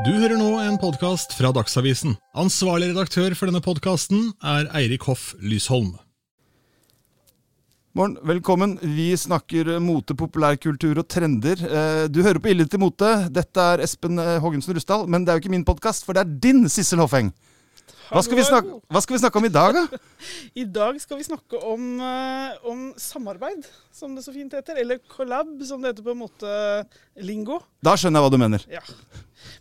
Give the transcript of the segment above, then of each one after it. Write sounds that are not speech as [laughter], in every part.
Du hører nå en podkast fra Dagsavisen. Ansvarlig redaktør for denne podkasten er Eirik Hoff Lysholm. Morgen, velkommen. Vi snakker mote, populærkultur og trender. Eh, Du hører på Ille til mote. Dette er Espen Hågensen Rustdal, men det er jo ikke min podkast, for det er din, Sissel Hoffeng. Hva skal, vi snakke, hva skal vi snakke om i dag, da? [laughs] I dag skal vi snakke om, eh, om samarbeid, som det så fint heter. Eller collab, som det heter på en måte lingo. Da skjønner jeg hva du mener. Ja.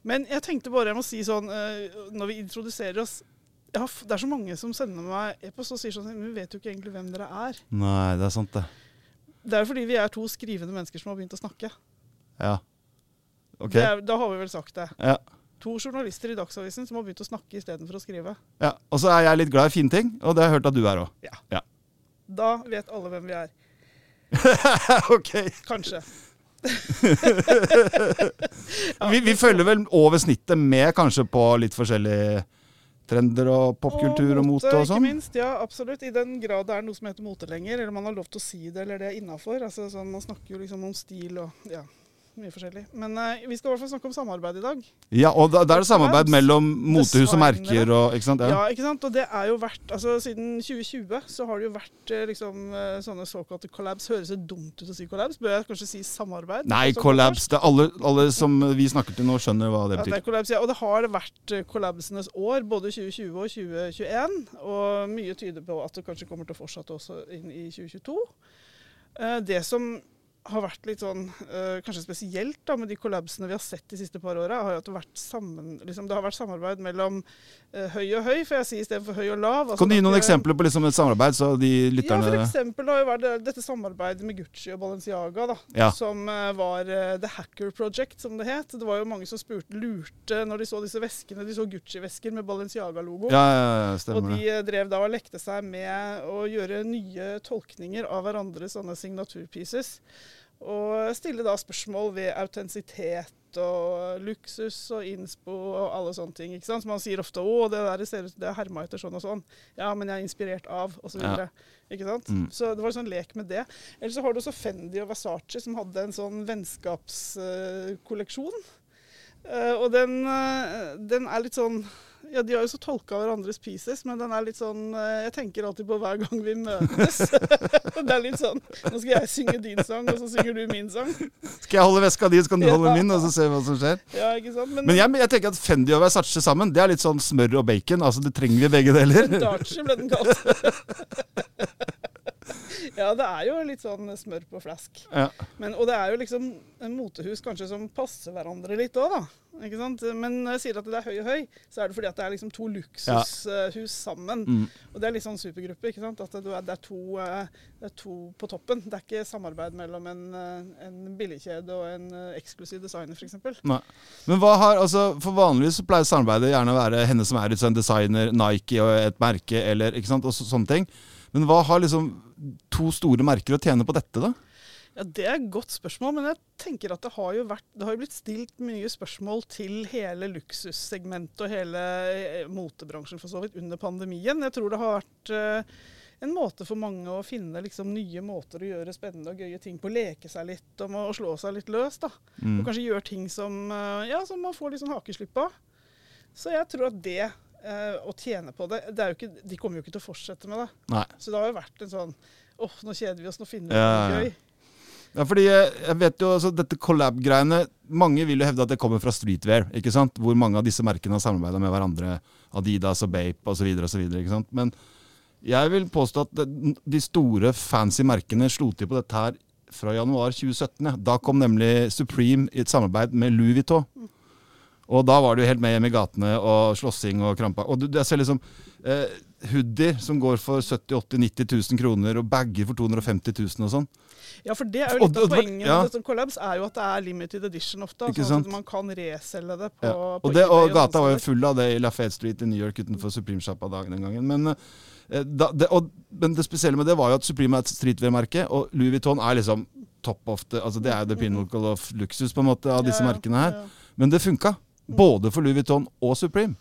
Men jeg tenkte bare jeg må si sånn, eh, når vi introduserer oss ja, Det er så mange som sender meg e-post og sier sånn Men vi vet jo ikke egentlig hvem dere er. Nei, det er sant, det. Det er fordi vi er to skrivende mennesker som har begynt å snakke. Ja. Ok. Er, da har vi vel sagt det. Ja. To journalister i Dagsavisen som har begynt å snakke istedenfor å skrive. ja. Og så er jeg litt glad i fine ting, og det har jeg hørt at du er òg. Da vet alle hvem vi er. [laughs] ok. Kanskje. [laughs] Vi, vi følger vel over snittet med kanskje på litt forskjellige trender og popkultur og mote og Ikke sånn? minst, ja, absolutt. I den grad det er noe som heter mote lenger, eller man har lov til å si det, eller det er innafor. Altså, sånn, man snakker jo liksom om stil og ja, mye forskjellig. Men uh, vi skal i hvert fall snakke om samarbeid i dag. Ja, og da, da er det samarbeid mellom motehus og merker og ikke sant? Ja. Ja. ikke sant? Og det er jo vært altså Siden 2020 så har det jo vært eh, liksom eh, sånne såkalte collabs. Høres det dumt ut å si collabs? Bør jeg kanskje si samarbeid? Nei, collabs. Det er alle, alle som vi snakker til nå, skjønner hva det betyr. Ja, det er collabs, ja. Og det har vært collabsenes år, både 2020 og 2021. Og mye tyder på at det kanskje kommer til å fortsette også inn i 2022. Eh, Det som har vært litt sånn, eh, kanskje spesielt da, med de kollapsene vi har sett de siste par åra, har jo at det, vært sammen, liksom, det har vært samarbeid mellom eh, høy og høy, får jeg si, istedenfor høy og lav. Altså, Kan du gi noen eh, eksempler på liksom et samarbeid, så de ja, for har jo vært dette samarbeidet med Gucci og Balenciaga, da, Ja. som var The Hacker Project, som det het. Det var jo mange som spurte, lurte når de så disse veskene. De så Gucci-vesker med Balenciaga-logo. Ja, ja, ja, og stemmer de det. drev da og lekte seg med å gjøre nye tolkninger av hverandres sånne signaturpieces. Og stille da spørsmål ved autentisitet og luksus og innspo og alle sånne ting. ikke sant? Så man sier ofte 'Å, det der ser ut det er herma etter sånn og sånn'. Ja, men jeg er inspirert av, og så Ja. Ikke sant? Mm. Så det var en sånn lek med det. Eller så har du også Fendi og Versace som hadde en sånn vennskapskolleksjon. Eh, og den, uh, den er litt sånn Ja, de har jo så tolka hverandres pieces, men den er litt sånn eh, Jeg tenker alltid på hver gang vi møtes. [laughs] det er litt sånn Nå skal jeg synge din sang, og så synger du min sang. Skal jeg holde veska di, så kan du Ja. holde min, og så ser vi hva som skjer? Ja, ikke sant? Men, Men jeg, jeg tenker at Fendi og Versace sammen, det er litt sånn smør og bacon. Altså, det trenger vi begge deler. Darchi ble den kalt. [laughs] ja, det er jo litt sånn smør på flask. Ja. Men, og det er jo liksom en motehus kanskje som passer hverandre litt òg, da. Ikke sant? Men når jeg sier at det er høy og høy, så er det fordi at det er liksom to luksushus sammen. Mm. Og det er litt sånn supergruppe. ikke sant? At det er, det, er to, eh, det er to på toppen. Det er ikke samarbeid mellom en, eh, en billigkjede og en eh, eksklusiv designer, f.eks. Men hva har, altså, For vanligvis så pleier samarbeidet gjerne å være henne som er litt sånn designer, Nike og et merke, eller ikke sant, og så, sånne ting. Men hva har liksom to store merker å tjene på dette, da? Ja, Det er et godt spørsmål, men jeg tenker at det har jo, vært, det har jo blitt stilt mye spørsmål til hele luksussegmentet og hele eh, motebransjen for så vidt under pandemien. Jeg tror det har vært eh, en måte for mange å finne liksom, nye måter å gjøre spennende og gøye ting på. Leke seg litt og, og slå seg litt løs. da. Mm. Og kanskje gjøre ting som, eh, ja, som man får litt sånn hakeslipp av. Så jeg tror at det eh, å tjene på det, det er jo ikke, De kommer jo ikke til å fortsette med det. Nei. Så det har jo vært en sånn åh, nå kjeder vi oss, nå finner vi Ja, noe ja. gøy. Ja, fordi jeg, vet jo, altså dette collab-greiene Mange vil jo hevde at det kommer fra streetwear, ikke sant? hvor mange av disse merkene har samarbeida med hverandre. Adidas og Bape osv. sant? Men jeg vil påstå at de store fancy merkene slo til på dette her fra januar 2017. Ja. Da kom nemlig Supreme i et samarbeid med Louis Vuitton. Og da var det jo helt med hjem i gatene og slåssing og krampa. Og du, jeg ser liksom eh, hoodier som går for 70 80 90 000 kroner, og bager for 250 000 og sånn. Ja, for det er jo litt av poenget ja. med collabs, er jo at det er limited edition ofte. Ikke Sånn sant? at man kan reselge det på, Ja. på Og, det, og og gata var jo full av det i Lafayette Street i New York utenfor Supreme-sjappa dagen den gangen. Men, eh, da, det, og, men det spesielle med det var jo at Supreme er et streetwear-merke, og Louis Vuitton er liksom top of the Altså det er jo the pinnacle of luksus på en måte av disse Ja, merkene her. ja. Men det funka. Både for Louis Vuitton og Supreme.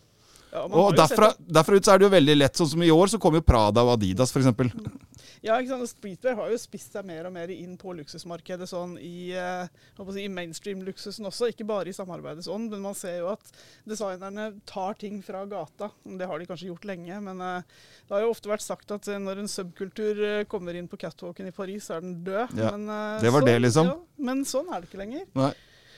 Ja, Og jo derfra, derfra ut så er det jo veldig lett, sånn som i år, så kommer jo Prada og Adidas f.eks. [laughs] Ja, ikke sant? og Streetwear har jo spist seg mer og mer inn på luksusmarkedet sånn i, eh, si, i mainstream-luksusen også, ikke bare i samarbeidets ånd. Men man ser jo at designerne tar ting fra gata. Det har de kanskje gjort lenge, men eh, det har jo ofte vært sagt at eh, når en subkultur kommer inn på catwalken i Paris, så er den død. Ja, men, det var det, liksom. Ja, men sånn er det ikke lenger. Nei.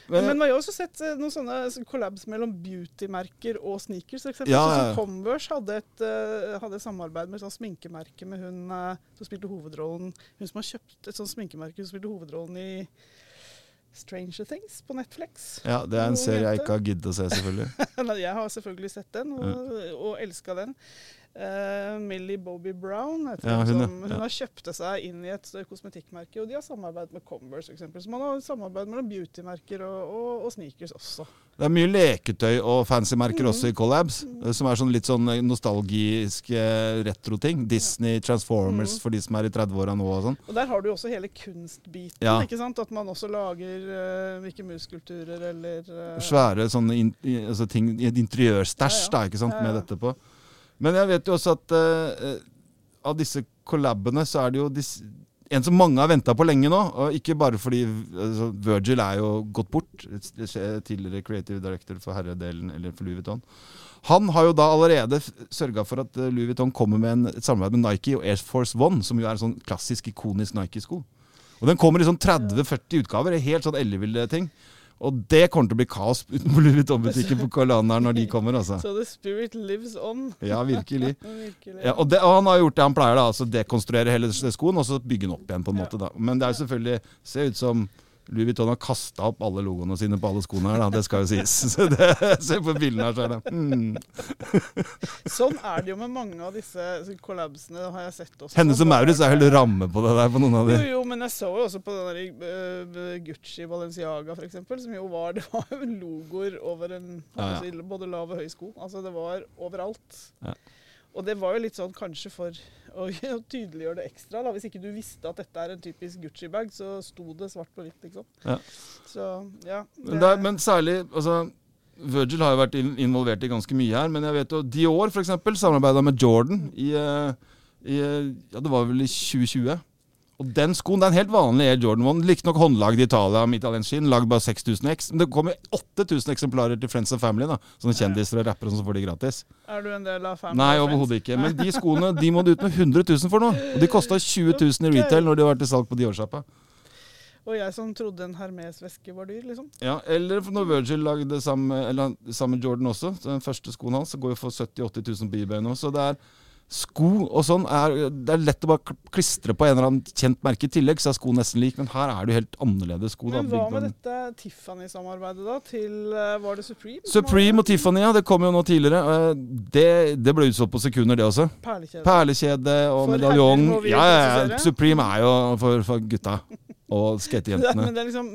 Men, men man har jo også sett eh, noen sånne collabs mellom beautymerker og sneakers. For eksempel. Ja, ja, Så Converse hadde et, eh, hadde et samarbeid med et sånt sminkemerke med hun eh, som spilte hovedrollen Hun som har kjøpt et sånt sminkemerke som spilte hovedrollen i Stranger Things på Netflix. Ja, det er en serie jeg ikke har giddet å se, selvfølgelig. [laughs] Jeg har selvfølgelig sett den, og, og elska den. Eh, Millie Bobby Brown heter Ja, hun. Som, hun Ja. har kjøpte seg inn i et eh, kosmetikkmerke, og de har samarbeidet med Converse f.eks. Så man har samarbeid mellom beautymerker og, og, og sneakers også. Det er mye leketøy og fancy merker Mm. også i collabs, mm. som er sånn litt sånn nostalgiske retro-ting. Disney, Transformers Mm. for de som er i 30-åra nå og sånn. Og der har du jo også hele kunstbiten. Ja. ikke sant? At man også lager uh, Mickey Mouse-skulpturer eller uh, Svære sånne in, altså ting, interiørstæsj da, ikke sant, med dette på. Men jeg vet jo også at eh, eh, av disse collabene så er det jo disse, en som mange har venta på lenge nå. Og ikke bare fordi altså, Virgil er jo gått bort. Tidligere creative director for herredelen, eller for Louis Vuitton. Han har jo da allerede sørga for at eh, Louis Vuitton kommer med en, et samarbeid med Nike og Air Force One, som jo er en sånn klassisk, ikonisk Nike-sko. Og Den kommer i sånn 30-40 utgaver. Helt sånn elleville ting. Og det kommer til å bli kaos utenfor Louis på Kalaneren når de kommer. altså. Så the spirit lives on. Ja, virkelig. [laughs] Virkelig. Ja, og, det, og han har gjort det han pleier, da, altså dekonstruere hele skoen og så bygge den opp igjen. på en måte da. Men det er jo selvfølgelig, ser ut som Louis Vuitton har kasta opp alle logoene sine på alle skoene her, da. Det skal jo sies. [laughs] Så det, Se på bildene her, så er det mm. Sånn er det jo med mange av disse collabsene, har jeg sett også. Hennes og Maurits er helt ramme på det der på noen av Jo, de. jo, men jeg så jo også på den der eh, Gucci Balenciaga f.eks., som jo var [laughs] Det var jo logoer over en Ja, ja. både lav og høy sko. Altså det var overalt. Ja. Og det var jo litt sånn kanskje for [laughs] å tydeliggjøre det ekstra. da. Hvis ikke du visste at dette er en typisk Gucci-bag, så sto det svart på hvitt, liksom. Ja. Så ja. Men, det er, men særlig altså, Virgil har jo vært in involvert i ganske mye her, men jeg vet jo Dior eksempel samarbeida med Jordan i, eh, i Ja, det var vel i 2020. Og den skoen det er en helt vanlig Air Jordan 1. Riktignok håndlagd i Italia med italiensk skinn. Lagd bare 6000 X. Men det kommer 8000 eksemplarer til Friends and Family. da Sånne kjendiser og rappere som får de gratis. Er du en del av Family Nei, overhodet ikke. Men de skoene de må du ut med 100 000 for nå. Og de kosta 20 000 i retail når de har vært til salg på Dior-sjappa. Og jeg som trodde en Hermes-veske var dyr, liksom. Ja, eller når Virgil lagde sammen med Jordan også, den første skoen hans, så går jo for 70 000-80 000 på eBay nå. Så det er sko og sånn er, Det er lett å bare klistre på en eller annen kjent merke i tillegg, så er sko nesten lik, men her er det jo helt annerledes sko. Men hva med dette Tiffany-samarbeidet, da? Til eh, Var det Supreme? Supreme og Tiffany, ja, det kom jo nå tidligere. Eh, Det, det ble utsolgt på sekunder, det også. Perlekjede. Perlekjede og For medaljong. Ja, ja, ja. Supreme er jo for, for gutta og [laughs] skatejentene. liksom,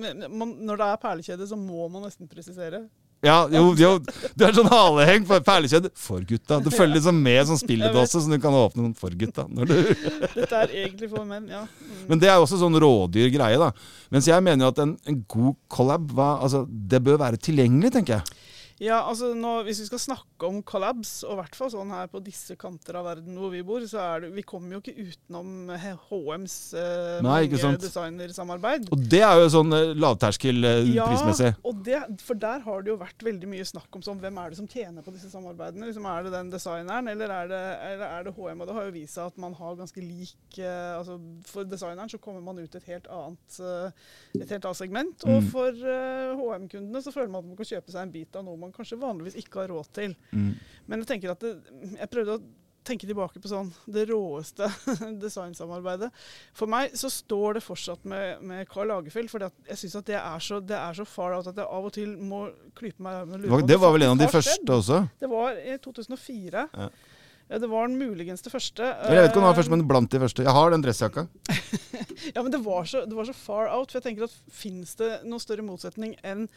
når det er perlekjede, så må man nesten presisere. Ja, jo, jo, du er sånn haleheng på perlekjede for gutta. Du følger liksom med sånn spilledåse som du kan åpne sånn for gutta. [laughs] Dette er egentlig for menn, ja. Mm. Men det er jo også sånn rådyr greie, da. Mens jeg mener jo at en, en god collab, hva, altså, det bør være tilgjengelig, tenker jeg. Ja, altså nå, Hvis vi skal snakke om collabs, og i hvert fall sånn her på disse kanter av verden hvor vi bor, så er det, vi kommer jo ikke utenom HMs eh, Nei, mange designersamarbeid. Og det er jo sånn eh, lavterskel eh, Ja, prismessig. og det, for der har det jo vært veldig mye snakk om sånn, hvem er det som tjener på disse samarbeidene. Liksom, er det den designeren, eller er det, eller er det HM? Og det har jo vist seg at man har ganske lik eh, altså For designeren så kommer man ut et helt annet, eh, et helt annet segment. Og Mm. for eh, HM-kundene så føler man at man kan kjøpe seg en bit av noe man kanskje vanligvis ikke har råd til. Mm. Men jeg tenker at det, jeg prøvde å tenke tilbake på sånn det råeste [laughs] designsamarbeidet. For meg så står det fortsatt med, med Karl Lagerfeld, for jeg syns at det er, så, det er så far out at jeg av og til må klype meg i armen Det var, det var vel en av de første også. Det var i 2004. Ja. Ja, det var den muligens det første. Jeg vet ikke om det var først, Eh, men blant de første. Jeg har den dressjakka. [laughs] Ja, men det var, så, det var så far out. For jeg tenker at fins det noen større motsetning enn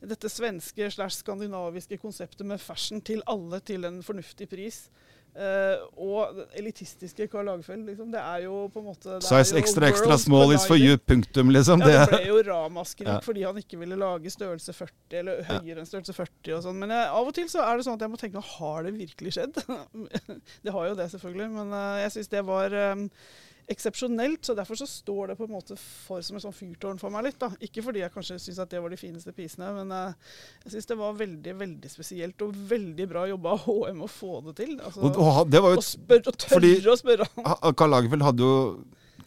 dette svenske slash skandinaviske konseptet med fashion til alle til en fornuftig pris? Uh, og det elitistiske Karl Lagerfeld, liksom. Det er jo på en måte Size extra extra small is for you, punktum, liksom. Ja, det ble jo ramaskrik Ja. fordi han ikke ville lage størrelse 40, eller høyere enn størrelse 40 og sånn. Men jeg, av og til så er det sånn at jeg må tenke har det virkelig skjedd? [laughs] det har jo det, selvfølgelig. Men uh, jeg syns det var eh, eksepsjonelt, så derfor så står det på en måte for som et sånn fyrtårn for meg litt. da. Ikke fordi jeg kanskje syns at det var de fineste pisene, men uh, jeg syns det var veldig, veldig spesielt og veldig bra jobba av HM å få det til. Altså, og, og det var jo og, spør, og tørre fordi- å spørre. Karl Lagerfeld hadde jo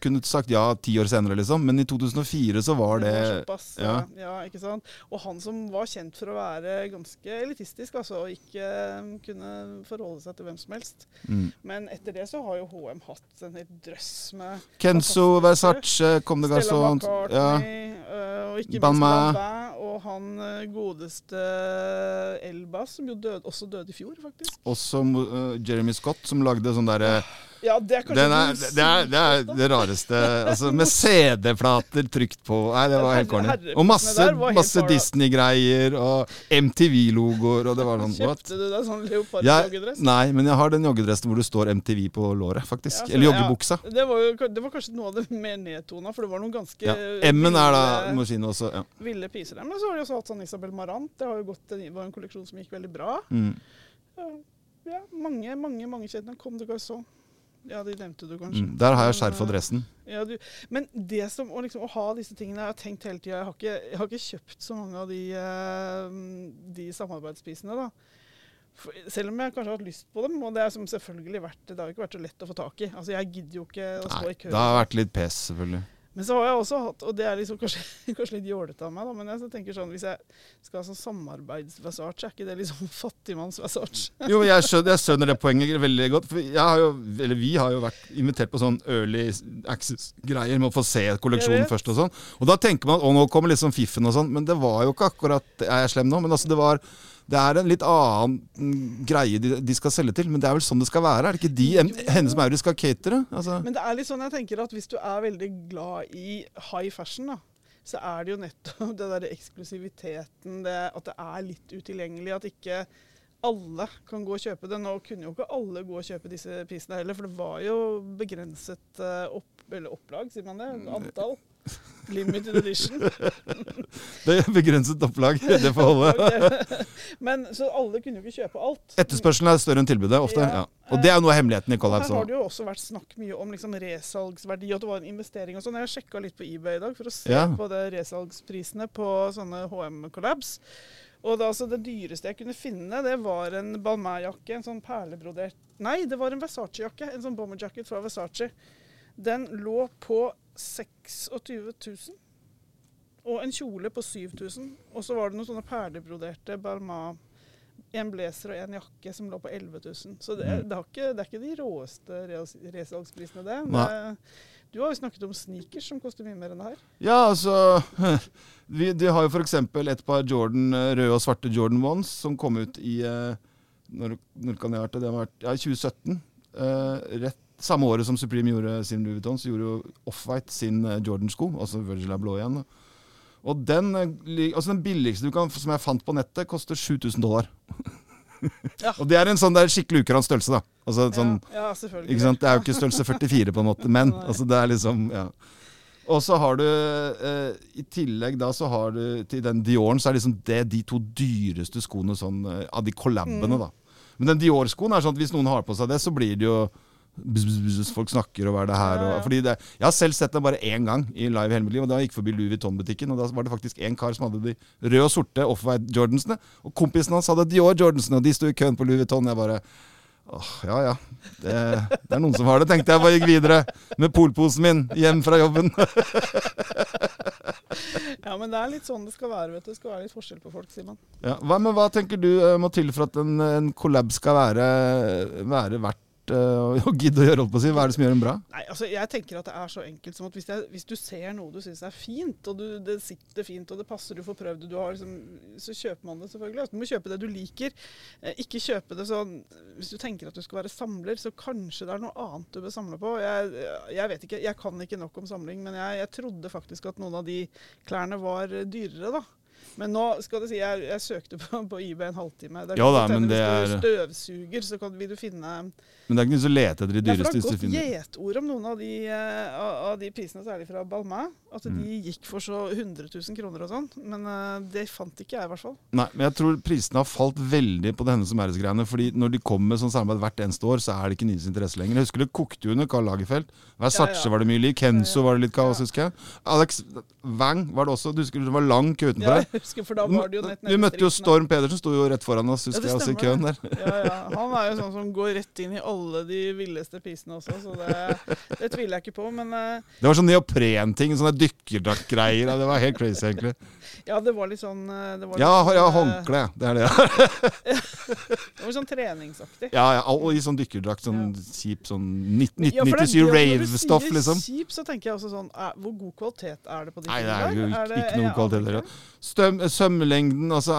kunnet sagt ja ti år senere, liksom, men i 2004 så var det var såpass, ja. ja. ikke sant? Og han som var kjent for å være ganske elitistisk, altså, og ikke eh, kunne forholde seg til hvem som helst. mm. Men etter det så har jo HM hatt en hel drøss med Kenzo, Versace, kom det Stella sånt. Ja. Øh, og ikke minst. Balmain, og han øh, godeste Elbas, som jo døde, også døde i fjor, faktisk. Også uh, Jeremy Scott, som lagde sånn derre Ja, det er kanskje er, det, er, det er det rareste. Altså, med CD-plater trykt på. Nei, det var helt corny. Og masse, masse. Disney-greier og MTV-logoer, og det var sånn what? Kjøpte du deg sånn leopardjoggedress? nei, men jeg har den joggedressen hvor det står MTV på låret, faktisk. Ja, så- Eller joggebuksa. Ja, det, var jo, det var kanskje noe av det mer nedtona, for det var noen ganske Ja. M-en er da maskinen også. Ja. ville piser. Men så har de også hatt sånn Isabel Marant. Det gått, var en kolleksjon som gikk veldig bra. Mm. Ja, ja mange, mange mange kjente. Kom de Garçon. Ja, de nevnte du kanskje. Mm. Der har jeg skjerf og Men, dressen. eh, Ja, du, men det som, å, liksom, å ha disse tingene Jeg har tenkt hele tida jeg, jeg har ikke kjøpt så mange av de, eh, de samarbeidsspisene. da. For, selv om jeg kanskje har hatt lyst på dem. Og det er som selvfølgelig vært, det har ikke vært så lett å få tak i. Altså, Jeg gidder jo ikke å stå i kø. det har vært litt pes, selvfølgelig. Men så har jeg også hatt, og det er liksom kanskje, [laughs] kanskje litt jålete av meg, da, men jeg så tenker sånn, hvis jeg skal ha sånn samarbeids-Versace, er ikke det liksom [laughs] fattigmanns-Versace? Jo, jeg skjønner, jeg skjønner det poenget veldig godt. For har jo, eller vi har jo vært invitert på sånn early access-greier med å få se kolleksjonen først og sånn. Og da tenker man at å, nå kommer liksom fiffen og sånn, men det var jo ikke akkurat Er jeg slem nå? Men altså, det var det er en litt annen mm, greie de, de skal selge til, men det er vel sånn det skal være? Er det ikke de Hennes Maurits skal catere? Altså, Men det er litt sånn jeg tenker at hvis du er veldig glad i high fashion, da, så er det jo nettopp [laughs] den der eksklusiviteten, det at det er litt utilgjengelig, at ikke alle kan gå og kjøpe det. Nå kunne jo ikke alle gå og kjøpe disse prisene heller, for det var jo begrenset eh, opp, eller opplag, sier man det? Antall. Limited edition. [laughs] det er begrenset opplag. Det får [laughs] holde. Men så alle kunne jo ikke kjøpe alt. Etterspørselen er større enn tilbudet, ofte. Ja. Ja. Og det er jo noe av hemmeligheten i Og Collabs. her har det jo også vært snakk mye om liksom resalgsverdi, og at det var en investering og sånn. Jeg sjekka litt på eBay i dag for å se Ja. på det resalgsprisene på sånne HM-collabs. Og det, altså, det dyreste jeg kunne finne, det var en Balmain-jakke, en sånn perlebrodert Nei, det var en Versace-jakke. En sånn bomber jacket fra Versace. Den lå på 26 000. Og en kjole på 7000. Og så var det noen sånne perlebroderte Balmain en blazer og en jakke som lå på 11 000. Så det, Mm. det, har ikke, det er ikke de råeste res- resalgsprisene, det. Nei. Du har jo snakket om sneakers som koster mye mer enn det her. Ja, altså [laughs] vi, De har jo f.eks. et par Jordan, eh, røde og svarte Jordan Ones som kom ut i eh, Når, når kan det ha vært det? Det har vært ja, 2017. Uh, rett samme året som Supreme gjorde sin Louis Vuitton, så gjorde jo Offwhite sin eh, Jordan-sko, altså Virgil er blå igjen. Og den, eh, altså den billigste du kan, som jeg fant på nettet, koster 7000 dollar. [laughs] Ja. Og det er en sånn der skikkelig ukurant størrelse, da. Altså, sånn, ja, ja, ikke sant? Det er jo ikke størrelse 44 på en måte, men [laughs] altså, det er liksom ja. Og så har du eh, I tillegg da så har du til den Dioren, så er liksom det de to dyreste skoene sånn, eh, av de collabene, Mm. da. Men den Dior-skoen er sånn at hvis noen har på seg det, så blir det jo bzz, bzz, bzz, Folk snakker og hva er det her og, fordi det, Jeg har selv sett det bare én gang i live hele mitt liv, og da gikk jeg forbi Louis Vuitton-butikken, og da var det faktisk en kar som hadde de røde og sorte Off-White Jordansene, og kompisen hans hadde Dior Jordansene, og de sto i køen på Louis Vuitton. Jeg bare Åh, ja ja. Det, det er noen som har det, tenkte jeg. Bare gikk videre med polposen min hjem fra jobben. [laughs] Ja, men det er litt sånn det skal være. vet du. Det skal være litt forskjell på folk, sier man. Ja, hva, men hva tenker du eh, må til for at en, en collab skal være, være verdt eh, å gidde å gjøre? Holdt på å si. Hva er det som gjør dem bra? Nei, altså jeg tenker at det er så enkelt som at hvis, jeg, hvis du ser noe du syns er fint, og du, det sitter fint og det passer, du får prøvd det, liksom, så kjøper man det selvfølgelig. Altså, Du må kjøpe det du liker. Eh, ikke kjøpe det sånn Hvis du tenker at du skal være samler, så kanskje det er noe annet du bør samle på. Jeg, jeg vet ikke, jeg kan ikke nok om samling, men jeg, jeg trodde faktisk at noen av de klærne var dyrere, da. Men nå skal det si, jeg, jeg søkte på, på eBay en halvtime. Det er Ja da, men Hvis du er- støvsuger, så kan, vil du finne Men det er ikke noe å lete etter de Ja, for det dyreste. har du gått finner gjetord om noen av de, eh, av de prisene, særlig fra Balmain. At Mm. de gikk for så 100 000 kroner og sånn. Men eh, det fant ikke jeg, i hvert fall. Nei, men jeg tror prisene har falt veldig på det Hennes og Maurits-greiene. Fordi når de kommer med sånn samarbeid hvert eneste år, så er det ikke Nyes interesse lenger. Jeg husker det kokte jo under Karl Lagerfeldt. Versace Ja, ja. var det mye lik. Kenzo Ja, var det litt kaos, husker jeg. Alex Wang var det også. Du husker det var lang kø utenfor Ja, jeg husker, for da var det jo nett Vi møtte jo. Storm Pedersen, sto jo rett foran oss, husker jeg, også i køen der. Ja, ja. [laughs] Han er jo sånn som går rett inn i alle de villeste prisene også, så det, det tviler jeg ikke på. Men eh, Det var sånn neoprenting, sånne dykkerdraktgreier. Det var helt crazy, egentlig. Ja, det var litt sånn eh, det var Ja, litt, ja eh, håndkle. Det er det. [laughs] Det var sånn treningsaktig. Ja, ja, og i sånn dykkerdrakt. Sånn kjip sånn nitt- Ja, for det er 1997 når du sier liksom. Kjip, så tenker jeg også sånn er, Hvor god kvalitet er det på dykkerdrakt? Nei, det er jo ikke, ikke, det- ikke noe kvalitet Støm, sømlengden, altså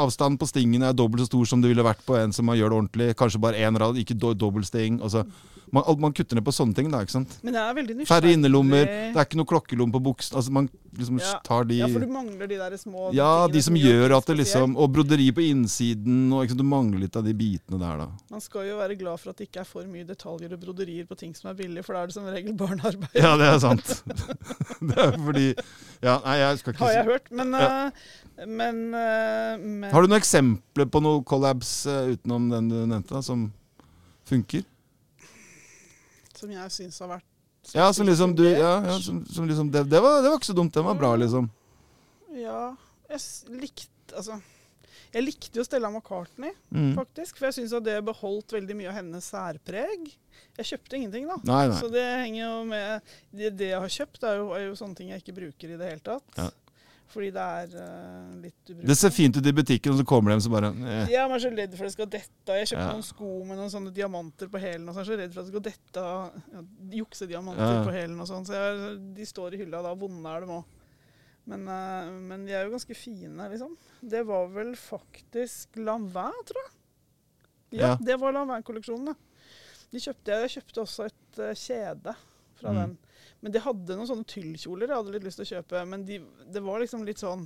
avstanden på stingene er dobbelt så stor som det ville vært på en som gjør det ordentlig. Kanskje bare én rad, ikke do, dobbelt sting. Altså, man, man kutter ned på sånne ting, da. ikke sant? Men det er veldig nysgjerrig. Færre innerlommer, det er ikke noe klokkelomme på buksen. Altså, man liksom Ja. tar de Ja, for du mangler de der små Ja, de som gjør at det liksom Og broderi på innsiden, og liksom, du mangler litt av de bitene der, da. Man skal jo være glad for at det ikke er for mye detaljer og broderier på ting som er billig, for da er det som regel barnearbeid. Ja, det er sant. [laughs] det er fordi Ja, nei, jeg skal ikke Har jeg hørt. Men, Ja. uh, men, uh, men Har du noen eksempler på noen collabs uh, utenom den du nevnte, da, som funker? Som jeg syns har vært Ja, som liksom du. Ja, ja som, som liksom det, det, var, det var ikke så dumt. Den var bra, liksom. Ja, jeg likte Altså jeg likte jo Stella McCartney, Mm. faktisk. For jeg syns at det beholdt veldig mye av hennes særpreg. Jeg kjøpte ingenting, da. Nei, nei. Så det henger jo med Det, det jeg har kjøpt, er jo, er jo sånne ting jeg ikke bruker i det hele tatt. Ja. Fordi det er uh, litt ubrukelig. Det ser fint ut i butikken, og så kommer de så bare eh. Ja, man er så redd for at det skal dette. Jeg kjøpte Ja. noen sko med noen sånne diamanter på hælen, og så er jeg så redd for at det skal dette. Ja, Juksediamanter Ja. på hælen og sånn. Så jeg, de står i hylla da. Vonde er de òg. Men, uh, men de er jo ganske fine, liksom. Det var vel faktisk Lanvin, tror jeg. Ja, Ja. det var Lanvin-kolleksjonen, da. De kjøpte, jeg kjøpte også et uh, kjede fra Mm. den. Men de hadde noen sånne tyllkjoler jeg hadde litt lyst til å kjøpe. Men de, det var liksom litt sånn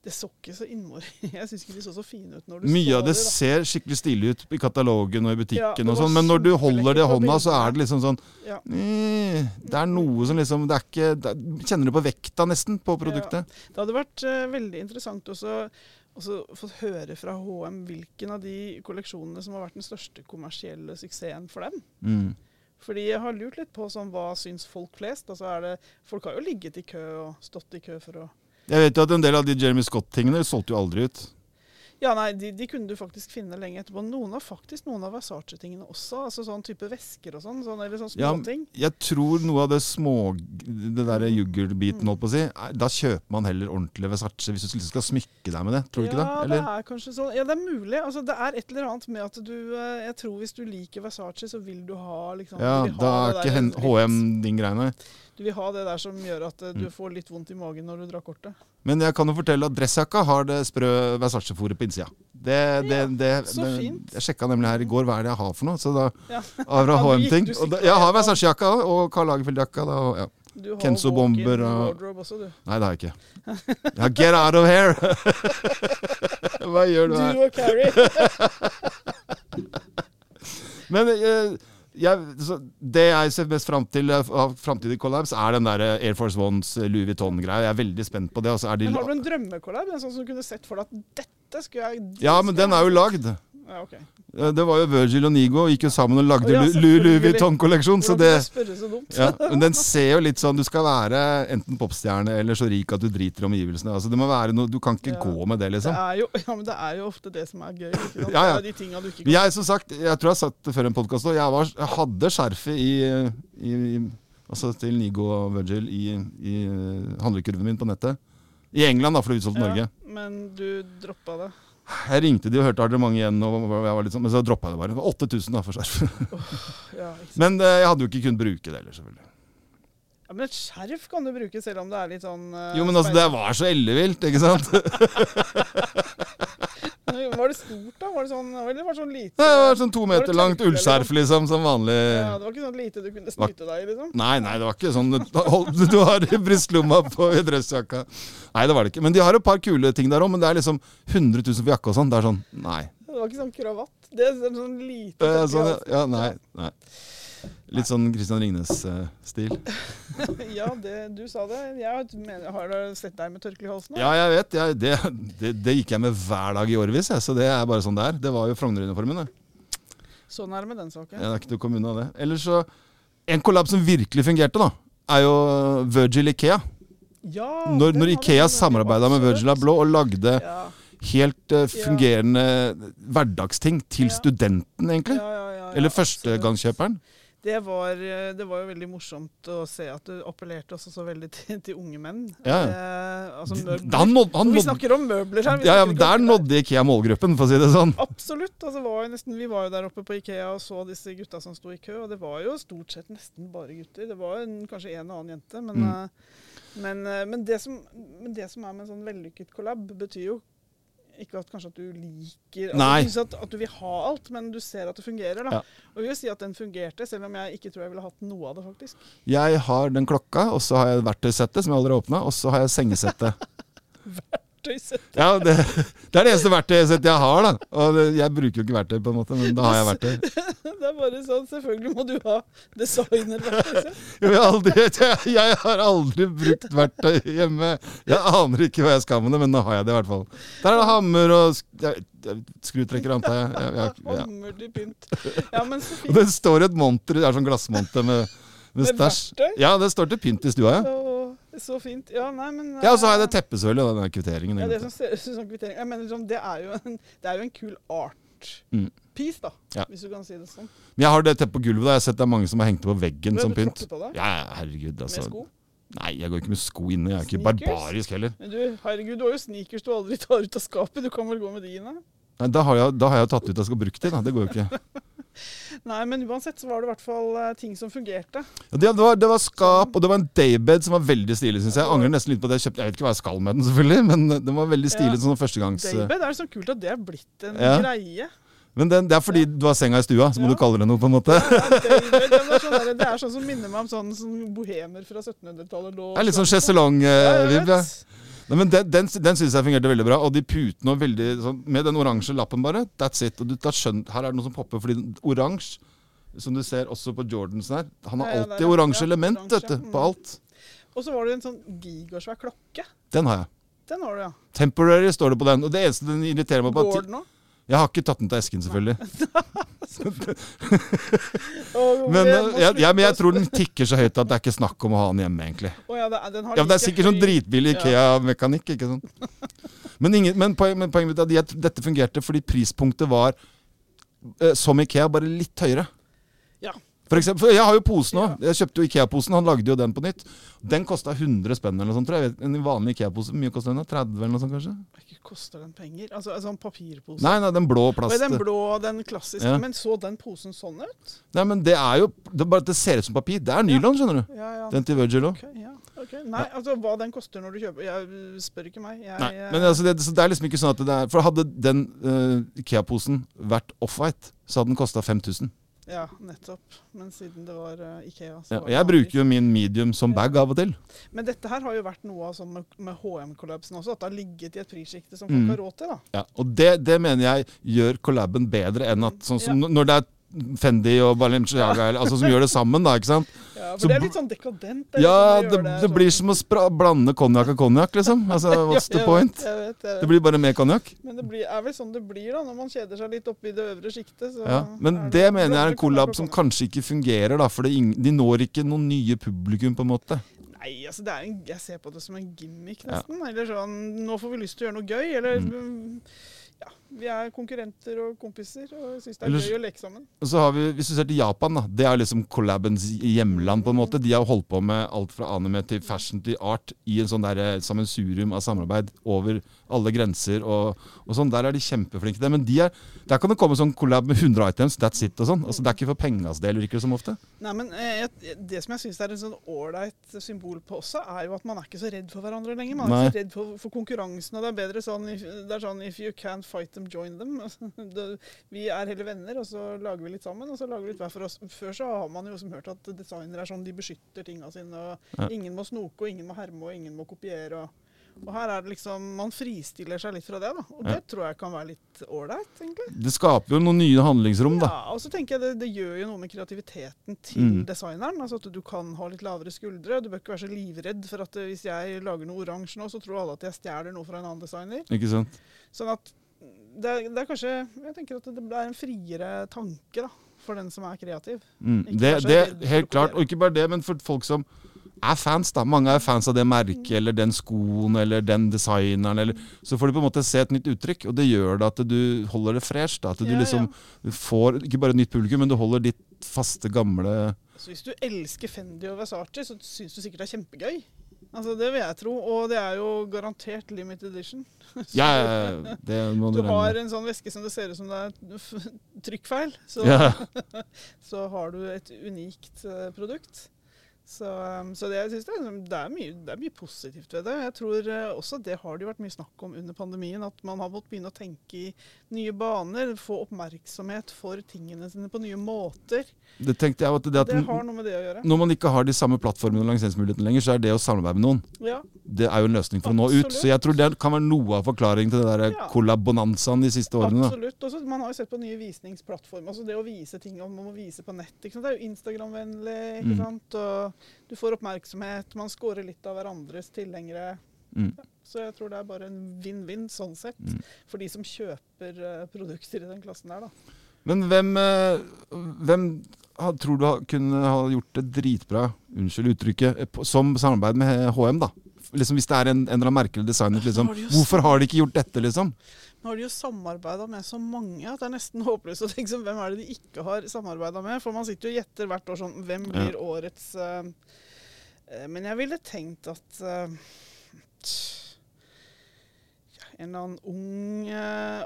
Det så ikke så innmari [laughs] Jeg syns ikke de så så fine ut når du Mye av det det ser skikkelig stilig ut i katalogen og i butikken, ja, og sånn, men når du holder det i hånda, så er det liksom sånn Ja. eh, Det er noe som liksom Det er ikke det er, Kjenner du på vekta, nesten, på produktet? Det hadde vært uh, veldig interessant også også fått høre fra HM hvilken av de kolleksjonene som har vært den største kommersielle suksessen for dem. Mm. Fordi jeg har lurt litt på sånn, hva syns folk flest. Altså det, folk har jo ligget i kø og stått i kø for å Jeg vet jo at en del av de Jeremy Scott-tingene solgte jo aldri ut. Ja, nei, de, de kunne du faktisk finne lenge etterpå. Noen av faktisk noen av Versace-tingene også. altså Sånn type vesker og sånn. sånn eller sånn Ja, småting. Jeg tror noe av det små Det derre yoghurt-biten, holdt på å si Da kjøper man heller ordentlig Versace hvis du liksom skal smykke deg med det. Tror du ikke det? Ja, Eller? det er kanskje sånn. Ja, det er mulig. Altså, det er et eller annet med at du eh, Jeg tror hvis du liker Versace, så vil du ha liksom Ja, ha da er ikke HM din greie, nei. Du vil ha det der som gjør at eh, du Mm. får litt vondt i magen når du drar kortet. Men jeg kan jo fortelle at dressjakka har det sprø Versace-fòret på innsida. Det, det, det, så fint. jeg sjekka nemlig her i går hva er det jeg har for noe. Så da Ja. av fra Ja, du gikk- HM-ting. jeg har også, og Karl Lagerfeld-jakka. Ja. Du har Kenzo walk-in bomber og- også, du. Nei, det har jeg ikke. Ja, get out of here! [laughs] Hva gjør du her? Du og Carrie. [laughs] Men eh, jeg, så det jeg ser mest fram til av framtidige collabs, er den der Air Force Ones Louis Vuitton-greia. Jeg er veldig spent på det. Altså, er de Men har du en drømmekollab? En sånn som du kunne sett for deg at dette skulle jeg ja, men den er jo lagd. Ja, ok. Eh, Det var jo Virgil og Nigo gikk jo sammen og lagde ja. Louis Vuitton-kolleksjon. Så det ja, Men den ser jo litt sånn Du skal være enten popstjerne eller så rik at du driter i omgivelsene. Altså, det må være noe, du kan ikke Ja. gå med det, Det liksom. er, jo, ja, men det er jo ofte det som er gøy. Ikke? [laughs] Ja, ja. Det de tinga du ikke kan Jeg som sagt, jeg tror jeg har sagt det før i en podkast òg, jeg, jeg hadde skjerfet i, i, i Altså til Nigo og Virgil i, i eh, handlekurven min på nettet. I England, da, for det er utsolgt i Norge. Men du droppa det. Jeg ringte de og hørte mange igjen, og jeg var litt sånn, men så droppa jeg det bare. Det var 8000 da for skjerf. Ja. [laughs] Men eh, jeg hadde jo ikke kunnet bruke det heller, selvfølgelig. Ja, men et skjerf kan du bruke selv om det er litt sånn eh, Jo, men altså, det var så ellevilt, ikke sant? [laughs] Var det stort, da? Var det sånn, eller var det sånn lite? Det var sånn to meter langt ullskjerf, liksom, som vanlig. Ja, det var ikke sånn lite du kunne snyte deg i, liksom? Nei, nei, det var ikke sånn du, du har i brystlomma på i dressjakka. Nei, det var det ikke. Men de har et par kule ting der òg, men det er liksom 100 000 for jakke og sånn. Det er sånn Nei. Det var ikke sånn kravatt. Det er sånn, sånn lite Eh, sånn, ja, nei, nei. Litt sånn Christian Ringnes-stil. [laughs] Ja, det, du sa det. Mener, har du sett deg med tørkle i halsen? Ja, jeg vet. Jeg, det, det, det gikk jeg med hver dag i årevis, så det er bare sånn det er. Det var jo Frogner-uniformen, det. Sånn er det med den saken. Ja, det er ikke til å komme unna det. Ellers så En kollab som virkelig fungerte, da, er jo Virgil Ikea. Ja, Når, når Ikea samarbeida med. Virgil Abloh og lagde Ja, helt uh, fungerende hverdagsting til Ja. studenten, egentlig. ja, ja, ja, ja, Eller førstegangskjøperen. Det var, eh, det var jo veldig morsomt å se at du appellerte også så veldig [laughs] til, til unge menn. Ja. Eh, altså nådde, vi snakker om møbler her. ja, ja, der nådde Ikea målgruppen, for å si det sånn. Absolutt. Altså, var nesten, vi var jo der oppe på Ikea og så disse gutta som sto i kø, og det var jo stort sett nesten bare gutter. Det var en, kanskje en og annen jente, men, Mm. eh, men, eh, men, det som, men det som er med en sånn vellykket kollab, betyr jo ikke at kanskje at du liker altså, at, at du vil ha alt, men du ser at det fungerer. da. Ja. Og jeg vil si at den fungerte, selv om jeg ikke tror jeg ville hatt noe av det, faktisk. Jeg har den klokka, og så har jeg verktøysettet, som jeg aldri har åpna, og så har jeg sengesettet. [laughs] verktøysettet? Ja, det, det er det eneste verktøysettet jeg har, da. Og jeg bruker jo ikke verktøy, på en måte, men da har jeg verktøy. [laughs] Det er bare sånn, selvfølgelig må du ha designerverktøy. [laughs] Jeg, jeg, har aldri brukt verktøy hjemme. Jeg aner ikke hva jeg skal med det, men nå har jeg det i hvert fall. Der er det hammer og skrutrekker, antar jeg. jeg, jeg [laughs] ja. Hammer til pynt. Ja, men så Og fint. det står et monter, det er sånn glassmonter med, med stæsj. Ja, det står til pynt i stua, ja. Så fint. Ja, nei, men Ja, og så har jeg eh, det teppet, selvfølgelig, og den kvitteringen. Ja, det som ser ut som kvittering. Jeg mener, liksom, det, er jo en, det er jo en kul Mm. Art-piece, da. Ja. Hvis du kan si det sånn. Men jeg har det teppet på gulvet, da. Jeg har sett det er mange som har hengt det på veggen Men som pynt. på det Ja, herregud herregud, med altså. sko. Nei, jeg går ikke med sko inne. Jeg er ikke Sneakers? barbarisk heller. Men du, herregud, du har jo sneakers du aldri tar ut av skapet. Du kan vel gå med dine? Nei, da har jeg, da har jeg tatt ut jeg skal bruke det, da. Det går jo ikke. [laughs] Nei, men uansett så var det i hvert fall eh, ting som fungerte. Ja, det, det, var, det var skap, og det var en daybed som var veldig stilig, syns jeg. Jeg angrer nesten litt på at jeg kjøpte Jeg vet ikke hva jeg skal med den, selvfølgelig, men den var veldig stilig Ja. sånn førstegangs... Daybed er så kult at det er blitt en Ja. greie. Men den, det er fordi du har senga i stua, så må Ja. du kalle det noe, på en måte. Ja, det, er sånn sånn som minner meg om sånn, sånn bohemer fra 1700-tallet. Det er litt sånn Ja, sjeselong-vib, ja. Men Den, den, den syns jeg fungerte veldig bra. Og de putene og veldig sånn, Med den oransje lappen, bare. That's it. Og du, da skjønt, her er det noe som popper, fordi oransje, som du ser også på Jordans der, Han har alltid oransje element, vet du. mm. På alt. Og så var det en sånn gigasvær klokke. Den har jeg. Den har du, ja. Temporary står det på den. Og det eneste den irriterer meg på Går den nå? Jeg har ikke tatt den til esken, selvfølgelig. [laughs] Men, eh, jeg, ja, men jeg tror den tikker så høyt at det er ikke snakk om å ha den hjemme, egentlig. Ja, den har Ja, men Det er sikkert sånn dritbillig Ikea-mekanikk. ikke sant? Men, ingen, men, poen, men poenget mitt er at dette fungerte fordi prispunktet var eh, som Ikea, bare litt høyere. For eksempel, for Jeg har jo posen òg. Jeg kjøpte jo Ikea-posen. Han lagde jo den på nytt. Den kosta 100 spenn eller noe sånt. tror jeg. En vanlig Ikea-pose, mye koster den? 30 eller noe sånt, kanskje? Ikke koster den penger? Altså en sånn papirpose? Nei, nei, den blå plast. den blå, den klassiske. Ja. Men så den posen sånn ut? Nei, men det er jo det bare det ser ut som papir. Det er nylon, skjønner du. Ja, ja. Den til Virgil òg. Ok, ja. Nei, altså hva den koster når du kjøper Jeg spør ikke meg. Jeg, Nei, eh, men altså det, så det er liksom ikke sånn at det er For hadde den uh, Ikea-posen vært off-white, så hadde den kosta 5000. Ja, nettopp. Men siden det var uh, Ikea så Ja, var jeg bruker jo min medium som bag av og til. Men dette her har jo vært noe av sånn med, med HM-kollapsen også, at det har ligget i et prissjikte som Mm. folk har råd til. da. Ja, og det, det mener jeg gjør collaben bedre enn at sånn som når det er Fendi og Balenciaga, altså som gjør det sammen, da, ikke sant. [laughs] Ja, for Så det er litt sånn dekadent. det Ja, det, det, sånn det blir som å blande konjakk og konjakk, liksom. Altså, [laughs] what's Ja, the jeg point? Vet, jeg vet, jeg vet. Det blir bare mer konjakk. Men det blir, er vel sånn det blir da, når man kjeder seg litt oppe i det øvre sjiktet. så Ja, men det mener jeg er en kollab som kanskje ikke fungerer, da. For det, de når ikke noen nye publikum, på en måte. Nei, altså det er en, jeg ser på det som en gimmick, nesten. Eller sånn Nå får vi lyst til å gjøre noe gøy. Eller mm. ja, vi er konkurrenter og kompiser og syns det er Ellers- gøy å leke sammen. Så har vi, Hvis du ser til Japan, da. Det er liksom collabens hjemland, på en måte. De har holdt på med alt fra anime til fashion til art i en sånn der sammensurium av samarbeid over alle grenser og, og sånn. Der er de kjempeflinke. Men de er, der kan det komme sånn collab med 100 items, that's it og sånn. Altså, det er ikke for pengas del, virker det som ofte. Nei, men eh, jeg, Det som jeg syns er en sånn ålreit symbol på også, er jo at man er ikke så redd for hverandre lenger. Man er Nei. ikke redd for, for konkurransen. og Det er bedre sånn det er sånn if you can't fight them join them. [laughs] Vi er heller venner, og så lager vi litt sammen. Og så lager vi litt hver for oss. Før så har man jo som hørt at designere er sånn, de beskytter tinga sine. og. Ingen må snoke, og ingen må herme, og ingen må kopiere. og og her er det liksom, Man fristiller seg litt fra det, da. Og Ja. det tror jeg kan være litt ålreit, egentlig. Det skaper jo noen nye handlingsrom, da. Ja, og så tenker jeg det, det gjør jo noe med kreativiteten til Mm. designeren. altså At du kan ha litt lavere skuldre. Du bør ikke være så livredd for at eh, hvis jeg lager noe oransje nå, så tror alle at jeg stjeler noe fra en annen designer. Ikke sant? Sånn at det, er- det er kanskje Jeg tenker at det er en friere tanke da, for den som er kreativ. Mm. Det, er Helt klart. Og ikke bare det, men for folk som er fans, da. Mange er fans av det merket eller den skoen eller den designeren. Eller, så får de på en måte se et nytt uttrykk, og det gjør det at du holder det fresh. Da. At du Ja, liksom ja. får ikke bare et nytt publikum, men du holder ditt faste, gamle Så hvis du elsker Fendi og Versace, så syns du sikkert det er kjempegøy. Altså Det vil jeg tro. Og det er jo garantert limited edition. [laughs] Ja, ja, det må du Du har en sånn væske som det ser ut som det er trykkfeil, så, Ja. [laughs] så har du et unikt eh, produkt. Så, um, så det, jeg synes det, er, det, er mye, det er mye positivt ved det. Jeg tror eh, også det har det jo vært mye snakk om under pandemien, at man har måttet begynne å tenke i nye baner. Få oppmerksomhet for tingene sine på nye måter. Det tenkte jeg at det at Det har noe med det å gjøre. når man ikke har de samme plattformene og lanseringsmulighetene lenger, så er det å samarbeide med noen Ja, det er jo en løsning for å nå ut. Så jeg tror det kan være noe av forklaringen til det der Ja. kollabonanzaen de siste årene. Absolutt. Også, man har jo sett på nye visningsplattformer. Altså det å vise ting om man må vise på nett. Det er jo Instagram-vennlig. ikke Mm. sant? Og du får oppmerksomhet. Man scorer litt av hverandres tilhengere. Mm. Så jeg tror det er bare en vinn-vinn sånn sett. Mm. For de som kjøper eh, produkter i den klassen der, da. Men hvem, eh, hvem ha- tror du ha- kunne ha gjort det dritbra, unnskyld uttrykket, eh, som samarbeid med HM, da? Liksom Hvis det er en, en eller annen merkelig designer, liksom. Hvorfor har de ikke gjort dette, liksom? Nå har de jo samarbeida med så mange at det er nesten håpløst å tenke sånn, hvem er det de ikke har samarbeida med? For man sitter jo og gjetter hvert år sånn Hvem Ja. blir årets uh, Men jeg ville tenkt at uh, ja, En eller annen ung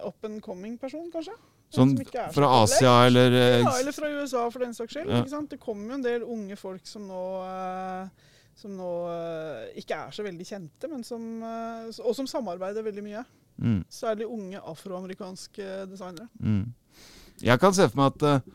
up and coming person, kanskje? Sånn så fra. Asia eller Ja, eller fra USA for den saks skyld. Ja. Det kommer jo en del unge folk som nå som nå eh, ikke er så veldig kjente, men som, eh, og som samarbeider veldig mye. mm, Særlig unge afroamerikanske designere. mm. Jeg kan se for meg at eh,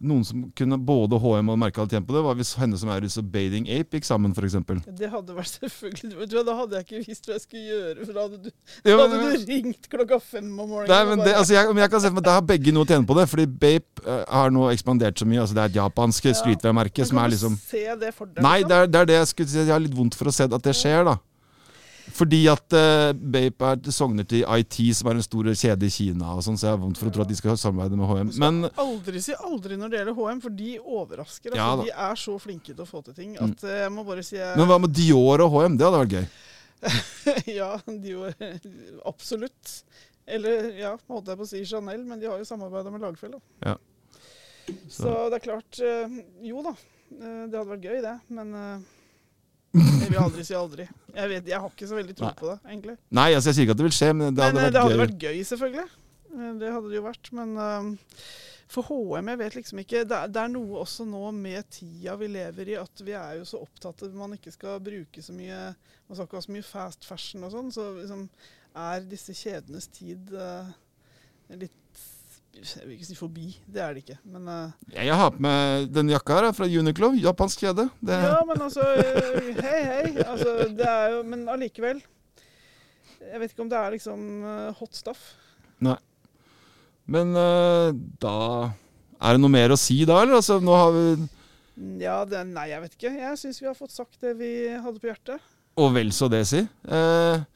noen som kunne både HM og merke hadde tjent på det, var hvis henne som er og Bading Ape gikk sammen, f.eks. Det hadde vært selvfølgelig Da hadde jeg ikke visst hva jeg skulle gjøre, for da hadde du, [laughs] da hadde du ringt klokka fem om morgenen. Nei, men det, altså jeg, men jeg kan se for meg at Der har begge noe å tjene på det. Fordi Bape uh, har nå ekspandert så mye. Altså Det er et japansk Ja. streetwear-merke som er liksom se det for deg? Nei, liksom? det er, det er det jeg skulle si. Jeg har litt vondt for å se at det skjer, da. Fordi at uh, Bape er sogner til IT, som er en stor kjede i Kina, og sånn, så jeg har vondt for å tro at de skal samarbeide med HM. Du skal Men aldri si aldri når det gjelder HM, for de overrasker. Altså. Ja da. de er så flinke til å få til ting Mm. at eh, jeg må bare si jeg... Men hva med Dior og HM? Det hadde vært gøy. [laughs] Ja, Dior Absolutt. Eller ja, holdt jeg på å si Chanel, men de har jo samarbeida med Lagfjell. Ja. Så. Så. det er klart eh, Jo da, eh, det hadde vært gøy, det. Men eh, jeg vil aldri si aldri. Jeg, vet, jeg har ikke så veldig tro på det, egentlig. Nei, altså, jeg sier ikke at det vil skje, men det Men hadde eh, vært det hadde gøy. vært gøy, selvfølgelig. Eh, Det hadde det jo vært. Men uh, for HM, jeg vet liksom ikke det er, det er noe også nå med tida vi lever i, at vi er jo så opptatt av at man ikke skal bruke så mye Man skal ikke ha så mye fast fashion og sånn. Så liksom er disse kjedenes tid uh, litt Jeg vil ikke si forbi, det er det ikke. Men uh, Jeg, har på meg denne jakka her, fra Uniclove, Japansk kjede. Det, Ja, men altså eh, Hei, hei. Altså, det er jo Men allikevel. Jeg vet ikke om det er liksom eh, hot stuff. Nei. Men uh, da Er det noe mer å si da, eller? Altså, nå har vi Ja, det, nei, jeg vet ikke. Jeg syns vi har fått sagt det vi hadde på hjertet. Og vel så det, si. Eh,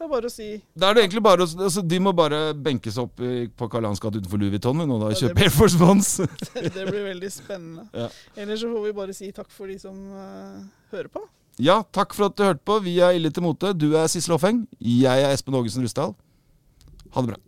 Det er bare å si Da er det egentlig bare å- altså, De må bare benke seg opp på Karl Johans gate utenfor Louis Vuitton nå, da, Ja, kjøpe Air Force Ones. Det blir veldig spennende. Ja. Ellers så får vi bare si takk for de som uh, hører på. ja, takk for at du hørte på. Vi er Ille til mote. Du er Sissel Hoffeng. Jeg er Espen Ågesen Rustdal. Ha det bra.